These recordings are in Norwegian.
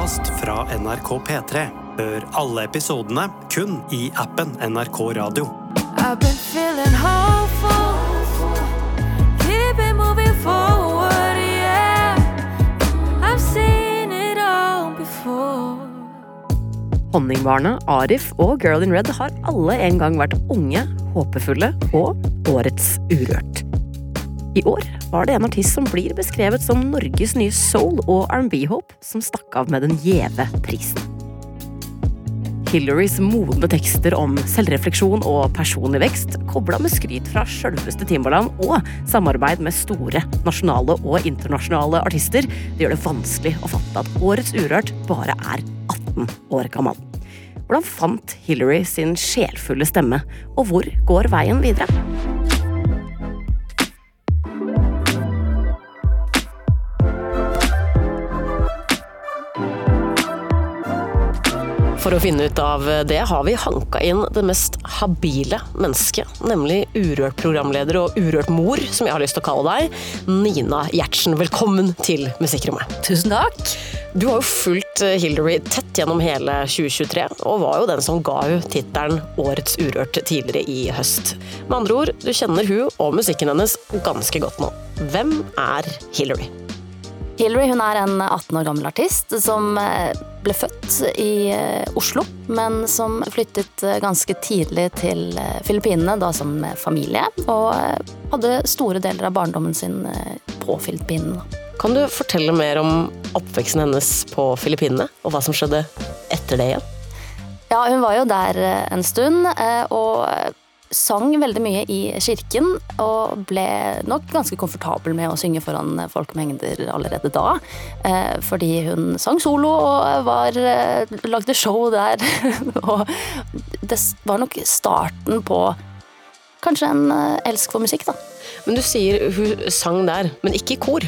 podkast fra NRK P3. Hør alle episodene kun i appen NRK Radio. I've been feeling hopeful. Keep it moving forward, yeah. I've seen it all before. Honningbarnet, Arif og Girl in Red har alle en gang vært unge, håpefulle og årets Urørt. I år var det en artist som blir beskrevet som Norges nye soul- og R&B-håp, som stakk av med den gjeve prisen. Hillarys modne tekster om selvrefleksjon og personlig vekst, kobla med skryt fra sjølveste Timbaland og samarbeid med store nasjonale og internasjonale artister, det gjør det vanskelig å fatte at årets Urørt bare er 18 år gammel. Hvordan fant Hillary sin sjelfulle stemme, og hvor går veien videre? For å finne ut av det har vi hanka inn det mest habile mennesket, nemlig Urørt-programleder og Urørt-mor, som jeg har lyst til å kalle deg, Nina Gjertsen. Velkommen til Musikkrommet. Tusen takk. Du har jo fulgt Hillary tett gjennom hele 2023, og var jo den som ga hun tittelen Årets Urørt tidligere i høst. Med andre ord, du kjenner hun og musikken hennes ganske godt nå. Hvem er Hillary? Hillary hun er en 18 år gammel artist som eh, ble født i eh, Oslo, men som flyttet eh, ganske tidlig til Filippinene, da som familie, og hadde store deler av barndommen sin på Filippinene. Kan du fortelle mer om oppveksten hennes på Filippinene, og hva som skjedde etter det igjen? Ja, hun var jo der en stund, og sang veldig mye i kirken, og ble nok ganske komfortabel med å synge foran folkemengder allerede da. Eh, fordi hun sang solo og var, eh, lagde show der. og det var nok starten på kanskje en eh, elsk for musikk, da. Men du sier hun sang der, men ikke i kor?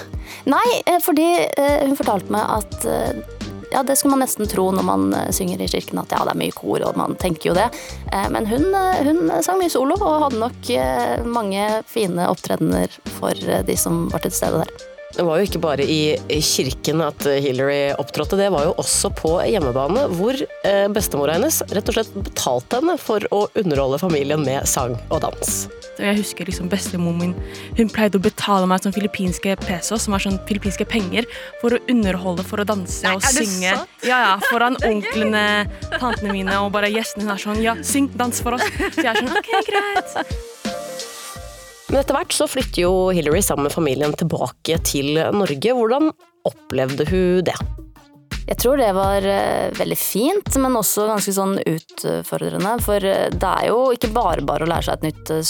Nei, fordi hun fortalte meg at ja, det skulle man nesten tro når man eh, synger i kirken, at ja, det er mye kor, og man tenker jo det. Eh, men hun, eh, hun sang mye solo, og hadde nok mange fine opptredener for de som var til stede der. Det var jo ikke bare i kirken at Hillary opptrådte, det var jo også på hjemmebane, hvor bestemora hennes rett og slett betalte henne for å underholde familien med sang og dans. Jeg husker liksom Bestemoren min hun pleide å betale meg sånn filippinske pesos, som er sånn filippinske penger, for å underholde, for å danse Nei, og synge. Ja, ja, Foran onklene, tantene mine og bare gjestene. Hun er sånn Ja, syng, dans for oss. Så jeg er sånn OK, greit. Men etter hvert så flytter jo Hillary sammen med familien tilbake til Norge. Hvordan opplevde hun det? Jeg tror det var uh, veldig fint, men også ganske sånn utfordrende. For uh, det er jo ikke bare bare å lære seg et nytt uh,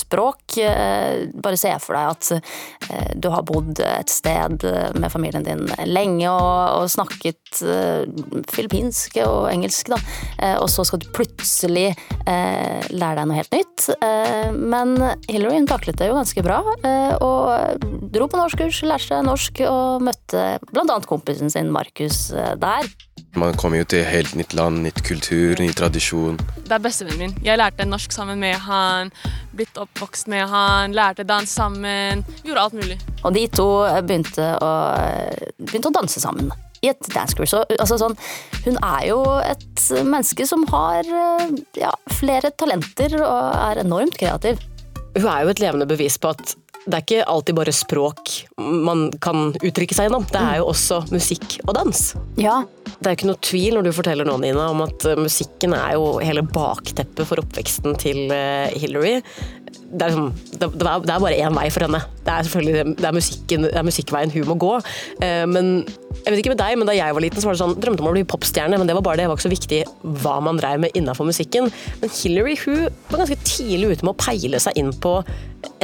språk. bare se for deg at du har bodd et sted med familien din lenge og, og snakket filippinsk og engelsk, da. og så skal du plutselig lære deg noe helt nytt. men Hillary hun taklet det jo ganske bra, og dro på norskkurs, lærte seg norsk og møtte bl.a. kompisen sin Markus der. Man kommer jo til helt nytt land, nytt kultur, ny tradisjon. Det er bestevennen min. Jeg lærte norsk sammen med han, blitt oppvokst med han, lærte dans sammen. Gjorde alt mulig. Og de to begynte å, begynte å danse sammen i et dancekurs. Altså sånn, hun er jo et menneske som har ja, flere talenter og er enormt kreativ. Hun er jo et levende bevis på at det er ikke alltid bare språk man kan uttrykke seg gjennom. Det er jo også musikk og dans. Ja. Det er jo ikke noe tvil når du forteller nå, Nina, om at eh, musikken er jo hele bakteppet for oppveksten til eh, Hillary. Det er, det, det er bare én vei for henne. Det er selvfølgelig det er, musikken, det er musikkveien hun må gå. Eh, men jeg vet ikke med deg, men Da jeg var liten, så var det sånn, drømte om å bli popstjerne, men det var bare det. Det var ikke så viktig hva man drev med innafor musikken. Men Hillary hun var ganske tidlig ute med å peile seg inn på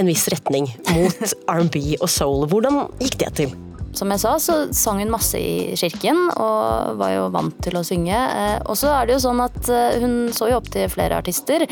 en viss retning mot R&B og soul. Hvordan gikk det til? Som jeg sa, så sang hun masse i kirken og var jo vant til å synge. Eh, og så er det jo sånn at eh, hun så jo opp til flere artister,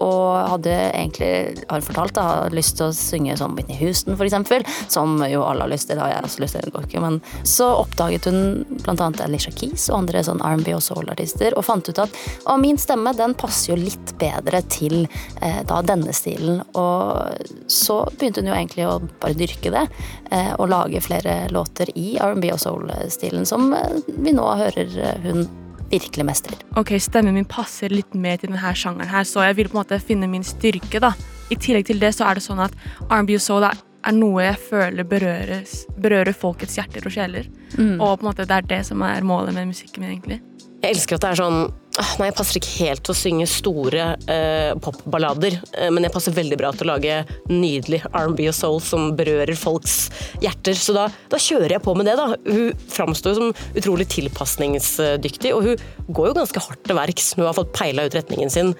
og hadde egentlig, har fortalt, da, har lyst til å synge som Whitney Houston, f.eks., som jo alle har lyst til. Det har jeg også lyst til, det går ikke, men så oppdaget hun bl.a. Alicia Keys og andre sånn R&B og soul-artister, og fant ut at å, min stemme den passer jo litt bedre til eh, da denne stilen. Og så begynte hun jo egentlig å bare dyrke det, og lage flere flere låter i R&B og soul-stilen, som eh, vi nå hører eh, hun virkelig mestrer. Ok, Stemmen min passer litt mer til denne sjangeren, her, så jeg vil på en måte finne min styrke. da. I tillegg til det så er det sånn at R&B og soul er, er noe jeg føler berøres, berører folkets hjerter og sjeler. Og på en måte det er det som er målet med musikken min, egentlig. Jeg elsker at det er sånn «Ah, Nei, jeg passer ikke helt til å synge store eh, popballader, eh, men jeg passer veldig bra til å lage nydelig R&B og soul som berører folks hjerter. Så da, da kjører jeg på med det, da. Hun framstår som utrolig tilpasningsdyktig, og hun går jo ganske hardt til verks. når Hun har fått peila ut retningen sin.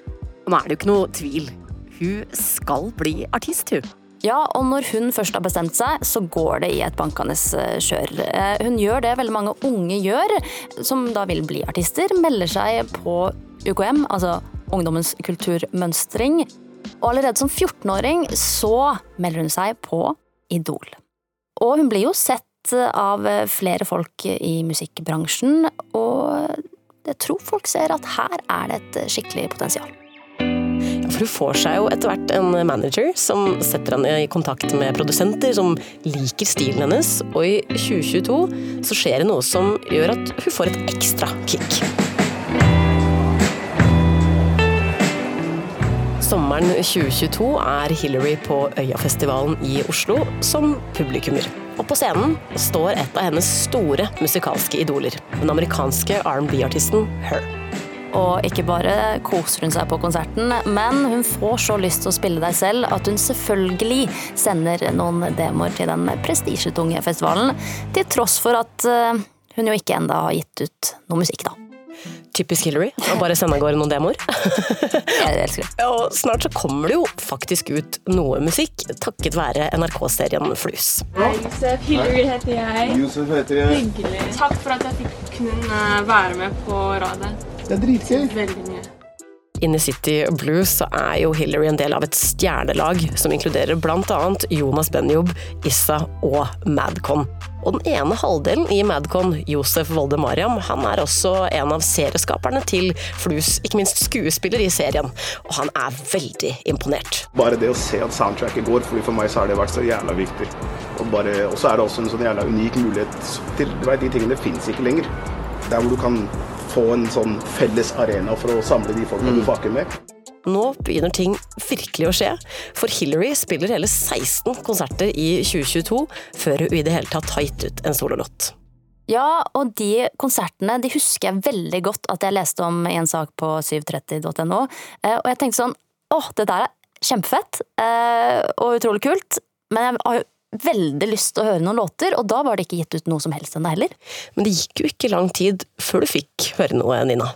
Nå er det jo ikke noe tvil. Hun skal bli artist, hun. Ja, og når hun først har bestemt seg, så går det i et bankende eh, kjør. Eh, Hun gjør det veldig mange unge gjør, som da vil bli artister. Melder seg på UKM, altså Ungdommens kulturmønstring. Og allerede som 14-åring så melder hun seg på Idol. Og hun blir jo sett av flere folk i musikkbransjen, og jeg tror folk ser at her er det et skikkelig potensial. For hun får seg jo etter hvert en manager som setter henne i kontakt med produsenter som liker stilen hennes, og i 2022 så skjer det noe som gjør at hun får et ekstra kick. Sommeren 2022 er Hillary på Øyafestivalen i Oslo som publikummer. Og på scenen står et av hennes store musikalske idoler, den amerikanske R&B-artisten Her. Og ikke bare koser hun seg på konserten, men hun får så lyst til å spille deg selv at hun selvfølgelig sender noen demoer til den prestisjetunge festivalen, til tross for at eh, hun jo ikke enda har gitt ut noe musikk, da. Typisk Hillary å bare sende av gårde noen demoer. Jeg elsker det. Og snart så kommer det jo faktisk ut noe musikk, takket være NRK-serien Flus. Hei, Josef. Hillary heter jeg. Josef heter jeg. Hyggelig. Takk for at jeg fikk kunne være med på radet. Det er dritgøy. Veldig mye. City Blues så er jo Hillary en del av et stjernelag som inkluderer bl.a. Jonas Benjob, Issa og Madcon. Og den ene halvdelen i Madcon, Josef Volde Mariam, han er også en av serieskaperne til Flus, ikke minst skuespiller i serien. Og han er veldig imponert. Bare det å se at soundtracket går, fordi for meg så har det vært så jævla viktig. Og bare- og så er det også en sånn jævla unik mulighet til du vet, De tingene fins ikke lenger. Der hvor du kan få en sånn felles arena for å samle de folka du fucker med. Nå begynner ting virkelig å skje, for Hillary spiller hele 16 konserter i 2022 før hun i det hele tatt har gitt ut en sololåt. Ja, og de konsertene de husker jeg veldig godt at jeg leste om i en sak på 730.no. Eh, Og jeg tenkte sånn åh, det der er kjempefett eh, og utrolig kult, men jeg har jo veldig lyst til å høre noen låter, og da var det ikke gitt ut noe som helst ennå heller. Men det gikk jo ikke lang tid før du fikk høre noe, Nina.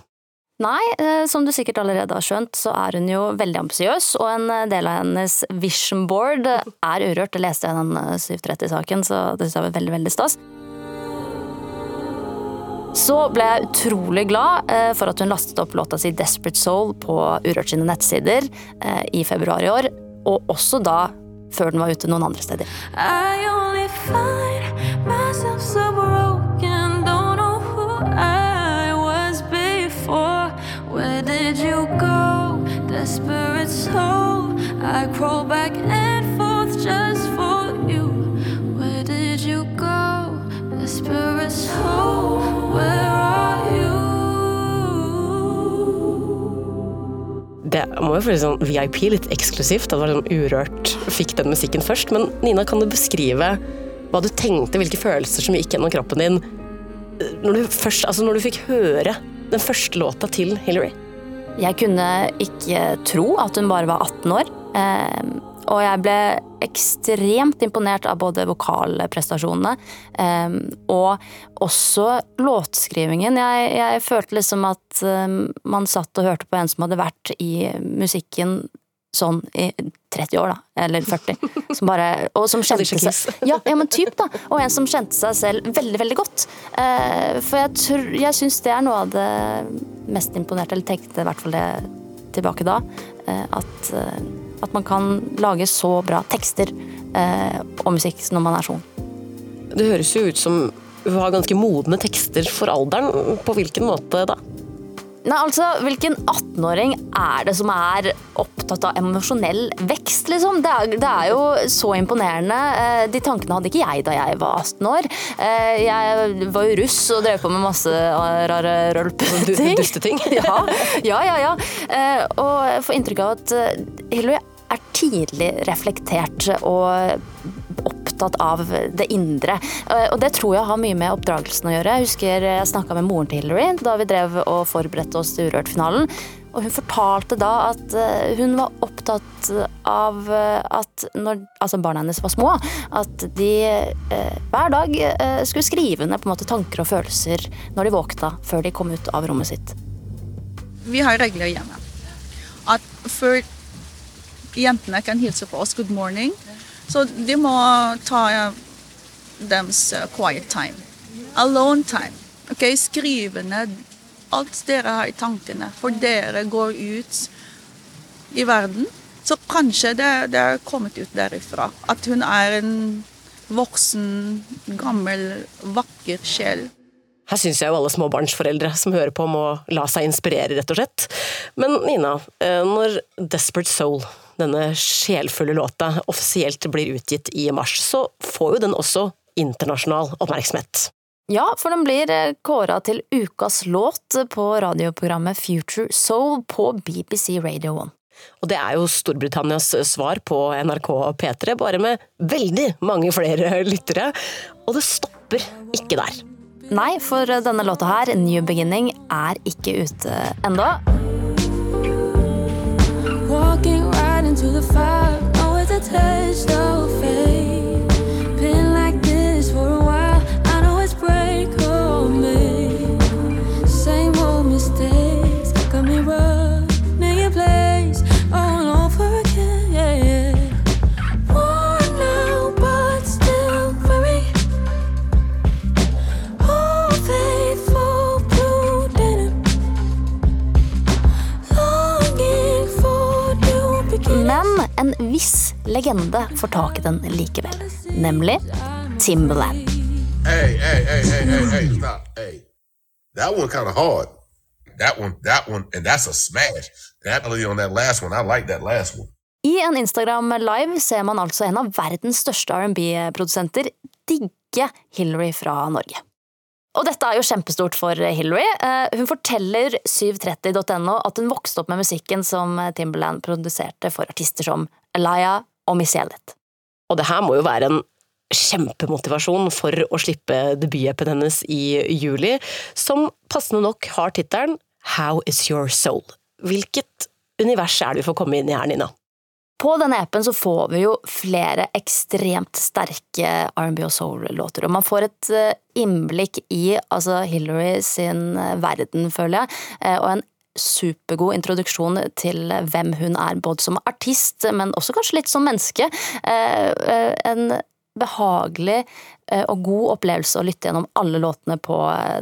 Nei, eh, som du sikkert allerede har skjønt, så er hun jo veldig ambisiøs, og en eh, del av hennes vision board er urørt. Det leste jeg i den eh, 730-saken, så det synes jeg var veldig, veldig stas. Så ble jeg utrolig glad eh, for at hun lastet opp låta si 'Desperate Soul' på Urørt sine nettsider eh, i februar i år, og også da før den var ute noen andre steder. I only find myself so Må jo sånn VIP, litt eksklusivt. Det var sånn Urørt fikk den musikken først. Men Nina, kan du beskrive hva du tenkte, hvilke følelser som gikk gjennom kroppen din når du, først, altså når du fikk høre den første låta til Hillary? Jeg kunne ikke tro at hun bare var 18 år. eh, Og jeg ble ekstremt imponert av både vokalprestasjonene um, og også låtskrivingen. Jeg, jeg følte liksom at um, man satt og hørte på en som hadde vært i musikken sånn i 30 år, da. Eller 40. Som bare, og som kjente seg ja, ja, men typ da. Og en som kjente seg selv veldig, veldig godt. Eh, for jeg, tror, jeg syns det er noe av det mest imponerte, eller tenkte i hvert fall det tilbake da. eh, At, eh, at man kan lage så bra tekster eh, og musikk når man er sånn. Det høres jo ut som hun har ganske modne tekster for alderen. På hvilken måte da? Nei, altså, Hvilken 18-åring er det som er opptatt av emosjonell vekst, liksom? Det er, det er, jo så imponerende. Eh, de tankene hadde ikke jeg da jeg var 18 år. Eh, jeg var jo russ og drev på med masse rare rølpeting. Dusteting? ja, ja, ja. ja. Eh, og jeg får inntrykk av at Hillary er tidlig reflektert og opptatt av det indre. Eh, og det tror jeg har mye med oppdragelsen å gjøre. Jeg husker jeg snakka med moren til Hillary da vi drev og forberedte oss til Urørt-finalen. Og hun fortalte da at eh, hun var opptatt av eh, at når altså barna hennes var små, at de eh, hver dag eh, skulle skrive ned på en måte tanker og følelser når de våkna før de kom ut av rommet sitt. Vi har regler hjemme. At før jentene kan hilse på oss good morning, så de må ta deres uh, quiet time. Alone time. Okay, Skrive ned alt dere har i tankene, for dere går ut i verden. Så kanskje det, det er kommet ut derifra. At hun er en voksen, gammel, vakker sjel. Her syns jeg jo alle småbarnsforeldre som hører på, må la seg inspirere, rett og slett. Men Nina, eh, når Desperate Soul denne sjelfulle låta offisielt blir utgitt i mars, så får jo den også internasjonal oppmerksomhet. Ja, for den blir eh, kåra til ukas låt på radioprogrammet Future Soul på BBC Radio 1. Og det er jo Storbritannias svar på NRK P3, bare med veldig mange flere lyttere. Og det stopper ikke der. Nei, for denne låta her, New Beginning, er ikke ute enda. Walking to the fire, always attached, no fade. En viss legende får tak i den likevel, nemlig Timberland. Hey, hey, hey, hey, hey, hey, stop. Hey. That one kind of hard. That one, that one, and that's a smash. That melody on that last one, I like that last one. I en Instagram live ser man altså en av verdens største R&B-produsenter digge Hillary fra Norge. Og dette er jo kjempestort for Hillary. Eh, hun forteller 730.no at hun vokste opp med musikken som Timberland produserte for artister som Elia og Missy Elliot. Og det her må jo være en kjempemotivasjon for å slippe debut-appen hennes i juli, som passende nok har tittelen How is your soul? Hvilket univers er det vi får komme inn i her, Nina? På denne appen så får vi jo flere ekstremt sterke R&B og soul-låter, og man får et eh, innblikk i altså Hillary sin eh, verden, føler jeg, eh, og en supergod introduksjon til hvem hun er, både som artist, men også kanskje litt som menneske. En behagelig og god opplevelse å lytte gjennom alle låtene på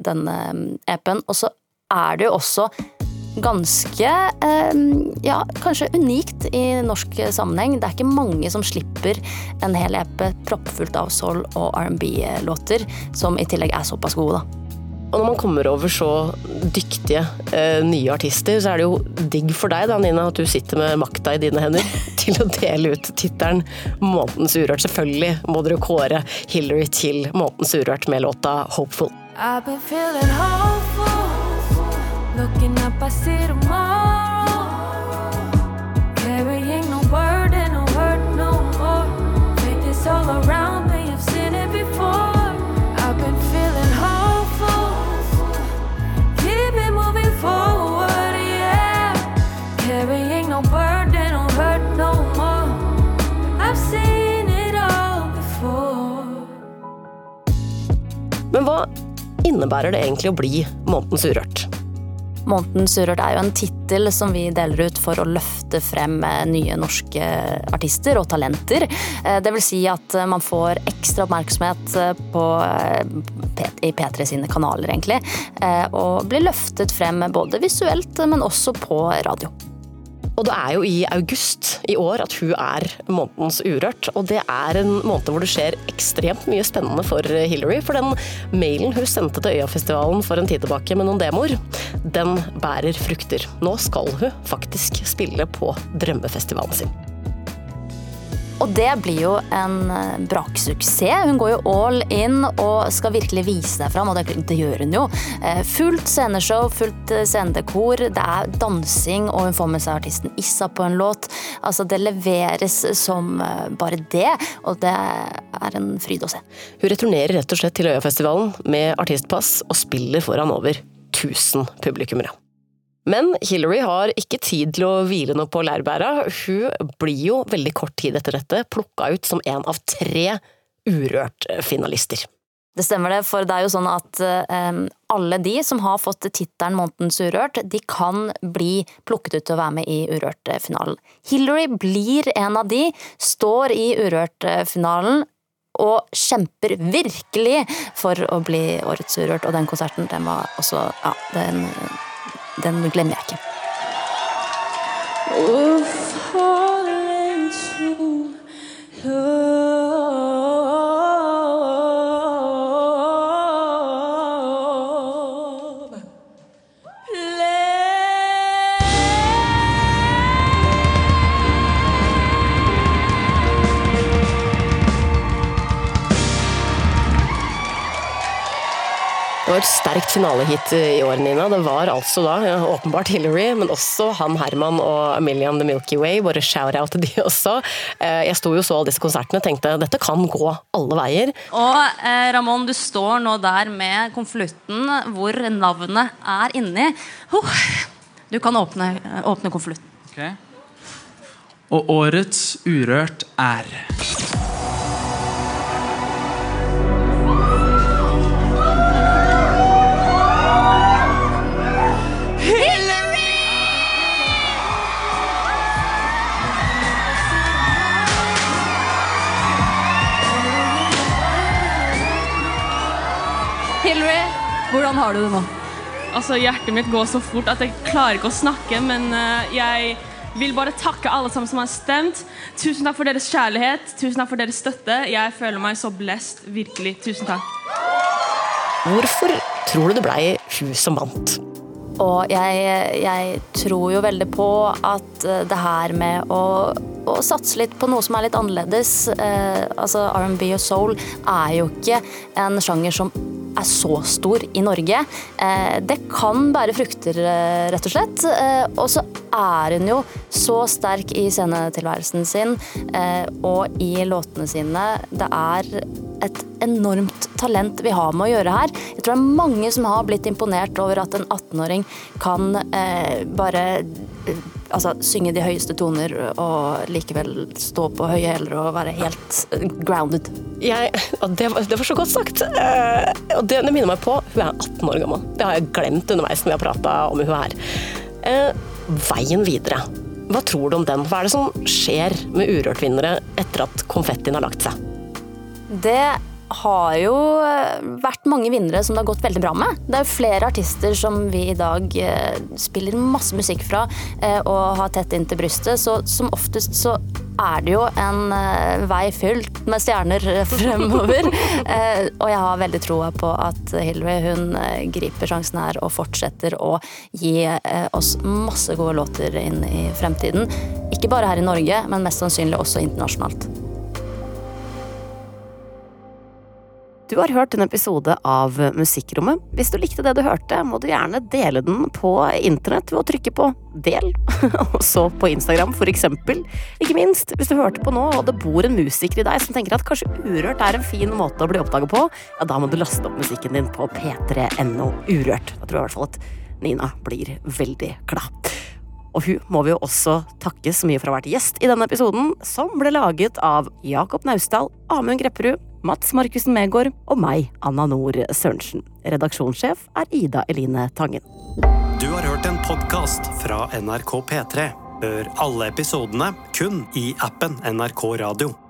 denne appen. Og så er det jo også ganske ja, kanskje unikt i norsk sammenheng. Det er ikke mange som slipper en hel EP proppfullt av soul- og R&B-låter, som i tillegg er såpass gode, da. Og når man kommer over så dyktige eh, nye artister, så er det jo digg for deg da, Nina, at du sitter med makta i dine hender til å dele ut tittelen Månedens Urørt. Selvfølgelig må dere kåre Hillary til Månedens Urørt med låta Hopeful. I've been hopeful. Looking Men hva innebærer det egentlig å bli Månedens Urørt? Månedens Urørt er jo en tittel som vi deler ut for å løfte frem eh, nye norske artister og talenter. Eh, det vil si at eh, man får ekstra oppmerksomhet på, i P3 sine kanaler, egentlig. Og blir løftet frem både visuelt, men også på radio. Og det er jo i august i år at hun er månedens Urørt. Og det er en måned hvor det skjer ekstremt mye spennende for Hillary. For den mailen hun sendte til Øyafestivalen for en tid tilbake med noen demoer, den bærer frukter. Nå skal hun faktisk spille på drømmefestivalen sin. Og det blir jo en eh, braksuksess. Hun går jo all in og skal virkelig vise seg fram, og det, det gjør hun jo. Eh, fullt sceneshow, fullt eh, scenedekor, det er dansing, og hun får med seg artisten Issa på en låt. Altså, det leveres som bare det, og det er en fryd å se. Hun returnerer rett og slett til Øyafestivalen med artistpass og spiller foran over 1000 publikummere. Men Hillary har ikke tid til å hvile noe på lærbæra. Hun blir jo veldig kort tid etter dette plukka ut som en av tre Urørt-finalister. Det stemmer det, for det er jo sånn at um, alle de som har fått tittelen Månedens Urørt, de kan bli plukket ut til å være med i Urørt-finalen. Hillary blir en av de, står i Urørt-finalen og kjemper virkelig for å bli Årets Urørt, og den konserten, den var også Ja, den den glemmer jeg ikke. Det et sterkt finalehit i år, Nina. Det var altså da ja, åpenbart Hillary, men også han Herman og Million The Milky Way. Bare shout-out til de også. Eh, jeg sto jo så alle disse konsertene og tenkte dette kan gå alle veier. Og eh, Ramón, du står nå der med konvolutten hvor navnet er inni. Oh, du kan åpne, åpne konvolutten. Okay. Og årets Urørt er Hvordan har du det nå? Altså, Hjertet mitt går så fort at jeg klarer ikke å snakke, men uh, jeg vil bare takke alle sammen som har stemt. Tusen takk for deres kjærlighet, tusen takk for deres støtte. Jeg føler meg så blest. Virkelig. Tusen takk. Hvorfor tror du det blei hun som vant? Og jeg, jeg, tror jo veldig på at eh, det her med å, å satse litt på noe som er litt annerledes eh, Altså R&B og soul er jo ikke en sjanger som er så stor i Norge. Eh, det kan bære frukter, eh, rett og slett. Eh, og så er hun jo så sterk i scenetilværelsen sin og i låtene sine. Det er et enormt talent vi har med å gjøre her. Jeg tror det er mange som har blitt imponert over at en 18-åring kan bare altså, synge de høyeste toner og likevel stå på høye hæler og være helt eh, grounded. Jeg, det, var, det, var så godt sagt. Uh, og det, det, minner meg på Hun er 18 år gammel. Det har jeg glemt underveis når vi har prata om hun her. Uh, veien videre. Hva tror du om den? Hva er det som skjer med Urørt-vinnere etter at konfettien har lagt seg? Det har jo eh, vært mange vinnere som det har gått veldig bra med. Det er jo flere artister som vi i dag eh, spiller masse musikk fra eh, og har tett inntil brystet, så som oftest så er det jo en vei fylt med stjerner fremover. og jeg har veldig troa på at Hillary hun griper sjansen her og fortsetter å gi oss masse gode låter inn i fremtiden. Ikke bare her i Norge, men mest sannsynlig også internasjonalt. Du har hørt en episode av Musikkrommet. Hvis du likte det du hørte, må du gjerne dele den på internett ved å trykke på del, og så på Instagram for eksempel. Ikke minst, hvis du hørte på nå og det bor en musiker i deg som tenker at kanskje Urørt er en fin måte å bli oppdaga på, ja da må du laste opp musikken din på p3.no Urørt. Da tror jeg i hvert fall at Nina blir veldig glad. Og hun må vi jo også takke så mye for å ha vært gjest i denne episoden, som ble laget av Jakob Naustdal, Amund Grepperud, Mats Markussen Megård og meg, Anna Nord Sørensen. Redaksjonssjef er Ida Eline Tangen. Du har hørt en podkast fra NRK P3. Hør alle episodene kun i appen NRK Radio.